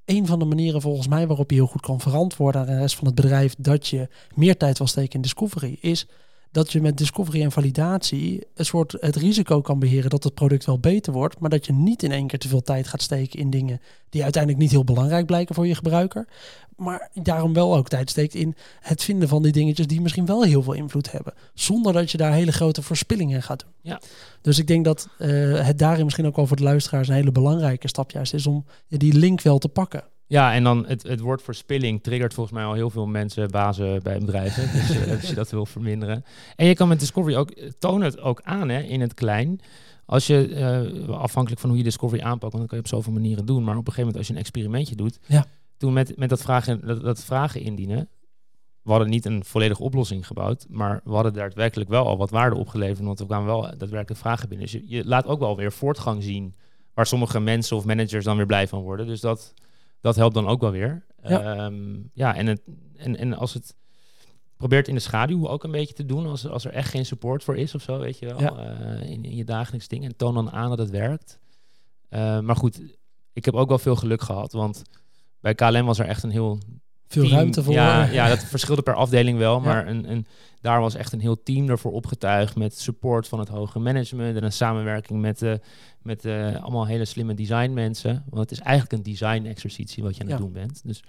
Een van de manieren volgens mij waarop je heel goed kan verantwoorden aan de rest van het bedrijf dat je meer tijd wil steken in discovery, is dat je met discovery en validatie een soort het risico kan beheren dat het product wel beter wordt, maar dat je niet in één keer te veel tijd gaat steken in dingen die uiteindelijk niet heel belangrijk blijken voor je gebruiker, maar daarom wel ook tijd steekt in het vinden van die dingetjes die misschien wel heel veel invloed hebben, zonder dat je daar hele grote verspillingen gaat doen. Ja. Dus ik denk dat eh, het daarin misschien ook wel voor de luisteraars een hele belangrijke stap juist is om die link wel te pakken. Ja, en dan het, het woord verspilling triggert volgens mij al heel veel mensen, bazen bij bedrijven. Dus eh, als je dat wil verminderen. En je kan met Discovery ook, toon het ook aan hè, in het klein. Als je, eh, afhankelijk van hoe je Discovery aanpakt, want dat kan je op zoveel manieren doen. Maar op een gegeven moment als je een experimentje doet. Ja. Toen met, met dat, vragen, dat, dat vragen indienen, we hadden niet een volledige oplossing gebouwd. Maar we hadden daadwerkelijk wel al wat waarde opgeleverd. Want we kwamen wel daadwerkelijk vragen binnen. Dus je, je laat ook wel weer voortgang zien. Waar sommige mensen of managers dan weer blij van worden. Dus dat, dat helpt dan ook wel weer. Ja. Ja, ja en, het, en, en als het probeert in de schaduw ook een beetje te doen, als, als er echt geen support voor is of zo, weet je wel, Ja. eh, in, in je dagelijks ding. En toon dan aan dat het werkt. Eh, maar goed, ik heb ook wel veel geluk gehad, want bij KLM was er echt een heel Veel team- ruimte voor. Ja, ja, dat verschilde per afdeling wel, Ja. maar een, een, daar was echt een heel team ervoor opgetuigd met support van het hoge management en een samenwerking met, eh met eh, allemaal hele slimme designmensen. Want het is eigenlijk een design exercitie wat je aan het Ja. doen bent. Dus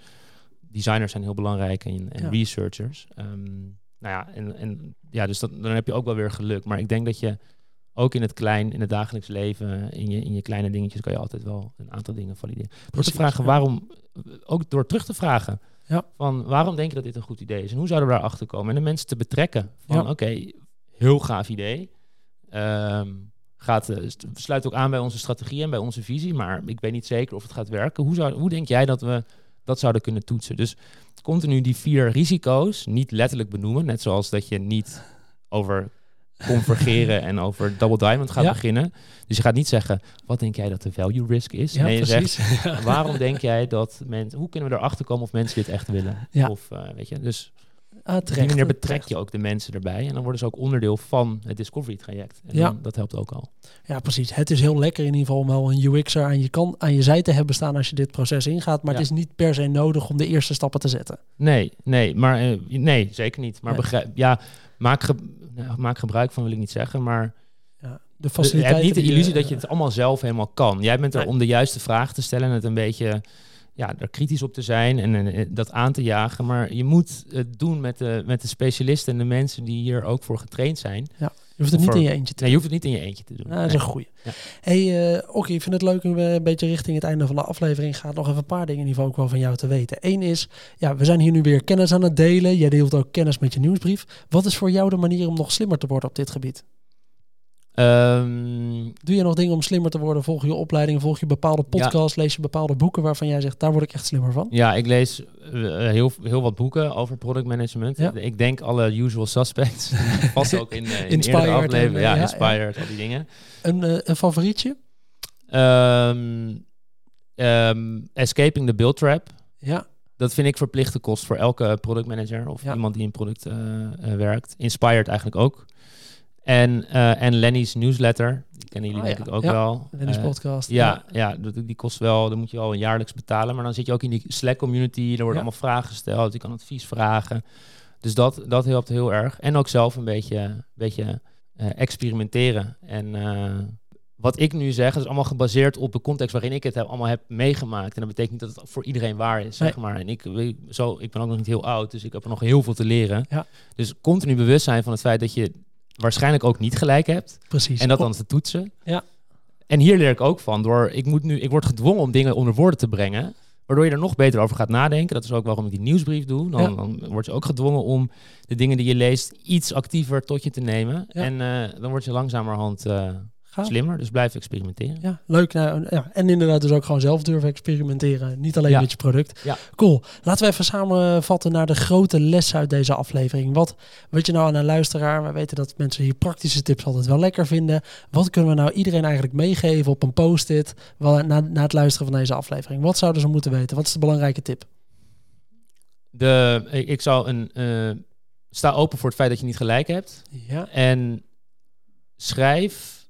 designers zijn heel belangrijk en, en researchers. Ehm, nou ja, en, en ja, dus dat, dan heb je ook wel weer geluk. Maar ik denk dat je ook in het klein, in het dagelijks leven, in je, in je kleine dingetjes, kan je altijd wel een aantal dingen valideren. Door te vragen waarom, ook door terug te vragen. Ja. Van waarom denk je dat dit een goed idee is? En hoe zouden we daar achter komen? En de mensen te betrekken. Van Ja. oké, heel gaaf idee. Ehm, gaat, eh, sluit ook aan bij onze strategie en bij onze visie. Maar ik weet niet zeker of het gaat werken. Hoe, zou, hoe denk jij dat we dat zouden kunnen toetsen? Dus continu die vier risico's niet letterlijk benoemen. Net zoals dat je niet over convergeren en over Double Diamond gaat Ja. beginnen. Dus je gaat niet zeggen, wat denk jij dat de value risk is? Ja, nee, je precies. zegt, waarom denk jij dat mensen, hoe kunnen we erachter komen of mensen dit echt willen? Ja. Of, eh, weet je, dus Ah, op die terecht, manier betrek terecht. je ook de mensen erbij en dan worden ze ook onderdeel van het discovery traject. En Ja. dan- dat helpt ook al. Ja, precies. Het is heel lekker in ieder geval om wel een UX'er aan je, kan, aan je zij te hebben staan als je dit proces ingaat. Maar Ja. het is niet per se nodig om de eerste stappen te zetten. Nee, nee, maar eh, nee, zeker niet. Maar Nee. begrijp, ja, maak, ge- nou, maak gebruik van wil ik niet zeggen, maar Ja, de je faciliteiten. hebt niet de illusie eh, dat je het allemaal zelf helemaal kan. Jij bent er om de juiste vraag te stellen en het een beetje ja, er kritisch op te zijn en eh, dat aan te jagen. Maar je moet het doen met de, met de specialisten en de mensen die hier ook voor getraind zijn. Je hoeft het niet in je eentje te Nee, je hoeft het niet in je eentje te doen. Nou, dat is een goeie. Ja. Hey, eh Okkie, ik vind het leuk we een beetje richting het einde van de aflevering gaan. Nog even een paar dingen in ieder geval ook wel van jou te weten. Eén is, ja, we zijn hier nu weer kennis aan het delen. Jij deelt ook kennis met je nieuwsbrief. Wat is voor jou de manier om nog slimmer te worden op dit gebied? Ehm, Doe je nog dingen om slimmer te worden? Volg je opleidingen? Volg je bepaalde podcasts? Lees je bepaalde boeken waarvan jij zegt, daar word ik echt slimmer van? ja, ik lees eh, heel, heel wat boeken over product management. Ja. Ik denk alle usual suspects. Vast ook in, eh in Inspired en, Ja, eh, ja, Inspired, al die dingen. Een, een favorietje? Ehm, ehm, escaping the build trap. Ja, Dat vind ik verplichte kost voor elke productmanager of iemand die in product werkt. Inspired eigenlijk ook. En, eh, en Lenny's newsletter, die kennen jullie Ah, denk ja. ik ook Ja. wel. Dennis Eh, podcast. ja, ja, dat- die kost wel, dan moet je al een jaarlijks betalen. Maar dan zit je ook in die Slack community, er worden Ja. allemaal vragen gesteld, je kan advies vragen. Dus dat, dat helpt heel erg. En ook zelf een beetje, beetje eh, experimenteren. En eh, wat ik nu zeg, is allemaal gebaseerd op de context waarin ik het heb, allemaal heb meegemaakt. En dat betekent niet dat het voor iedereen waar is, zeg maar. En ik, ik- zo, ik ben ook nog niet heel oud, dus ik heb er nog heel veel te leren. Ja. Dus continu bewust zijn van het feit dat je waarschijnlijk ook niet gelijk hebt. Precies. En dat dan te toetsen. Ja. En hier leer ik ook van. Door, ik, moet nu, ik word gedwongen om dingen onder woorden te brengen. Waardoor je er nog beter over gaat nadenken. Dat is ook waarom ik die nieuwsbrief doe. Dan, Ja. dan word je ook gedwongen om de dingen die je leest iets actiever tot je te nemen. Ja. En eh, dan word je langzamerhand eh, gaaf. slimmer. Dus blijf experimenteren. Ja, leuk. Nou, ja. En inderdaad dus ook gewoon zelf durven experimenteren. Niet alleen Ja. met je product. Ja. Cool. Laten we even samenvatten naar de grote les uit deze aflevering. Wat weet je nou aan een luisteraar? We weten dat mensen hier praktische tips altijd wel lekker vinden. Wat kunnen we nou iedereen eigenlijk meegeven op een post-it na, na het luisteren van deze aflevering? Wat zouden ze moeten weten? Wat is de belangrijke tip? De, ik, ik zou een... eh, sta open voor het feit dat je niet gelijk hebt. Ja, En schrijf.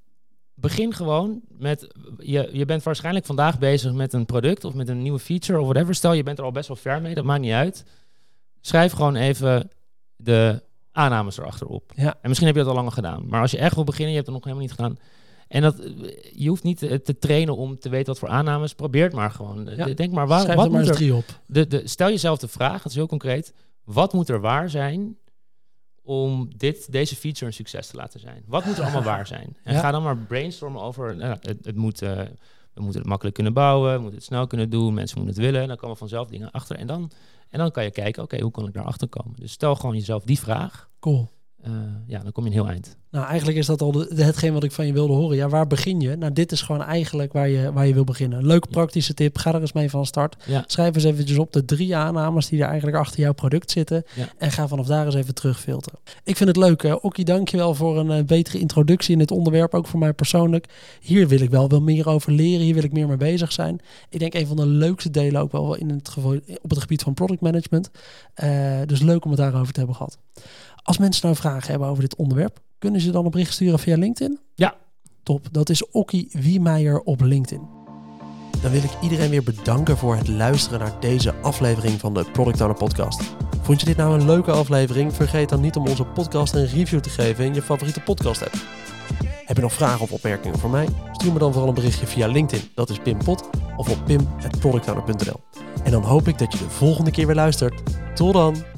Begin gewoon met. Je, je bent waarschijnlijk vandaag bezig met een product of met een nieuwe feature of whatever. Stel je bent er al best wel ver mee, dat maakt niet uit. Schrijf gewoon even de aannames erachter op. Ja. En misschien heb je dat al langer gedaan. Maar als je echt wil beginnen, je hebt het nog helemaal niet gedaan. En dat, je hoeft niet te, te trainen om te weten wat voor aannames. Probeer het maar gewoon. Ja. Denk maar, waar, schrijf wat er maar eens drie op. de, de, stel jezelf de vraag, het is heel concreet. Wat moet er waar zijn om dit, deze feature een succes te laten zijn? Wat moet er allemaal waar zijn? En Ja. ga dan maar brainstormen over... nou, het, het moet, eh, we moeten het makkelijk kunnen bouwen, we moeten het snel kunnen doen, mensen moeten het willen. Dan komen vanzelf dingen achter. En dan, en dan kan je kijken, oké, hoe kan ik daar achter komen? Dus stel gewoon jezelf die vraag. Cool. Eh, ja, dan kom je een heel eind. Nou, eigenlijk is dat al de, hetgeen wat ik van je wilde horen. Ja, waar begin je? Nou, dit is gewoon eigenlijk waar je, waar je wil beginnen. Leuke praktische tip. Ga er eens mee van start. Ja. Schrijf eens eventjes op de drie aannames die er eigenlijk achter jouw product zitten. Ja. En ga vanaf daar eens even terugfilteren. Ik vind het leuk. Uh, Okkie, dankjewel voor een eh, betere introductie in dit onderwerp. Ook voor mij persoonlijk. Hier wil ik wel wel meer over leren. Hier wil ik meer mee bezig zijn. Ik denk een van de leukste delen ook wel in het op het gebied van product management. Dus leuk om het daarover te hebben gehad. Als mensen nou vragen hebben over dit onderwerp, kunnen ze dan een bericht sturen via LinkedIn? Ja. Top, dat is Okkie Wiemeijer op LinkedIn. Dan wil ik iedereen weer bedanken voor het luisteren naar deze aflevering van de Product Owner Podcast. Vond je dit nou een leuke aflevering? Vergeet dan niet om onze podcast een review te geven in je favoriete podcast app. Heb je nog vragen of opmerkingen voor mij? Stuur me dan vooral een berichtje via LinkedIn, dat is Pim Pot, of op pim.productowner.nl. En dan hoop ik dat je de volgende keer weer luistert. Tot dan!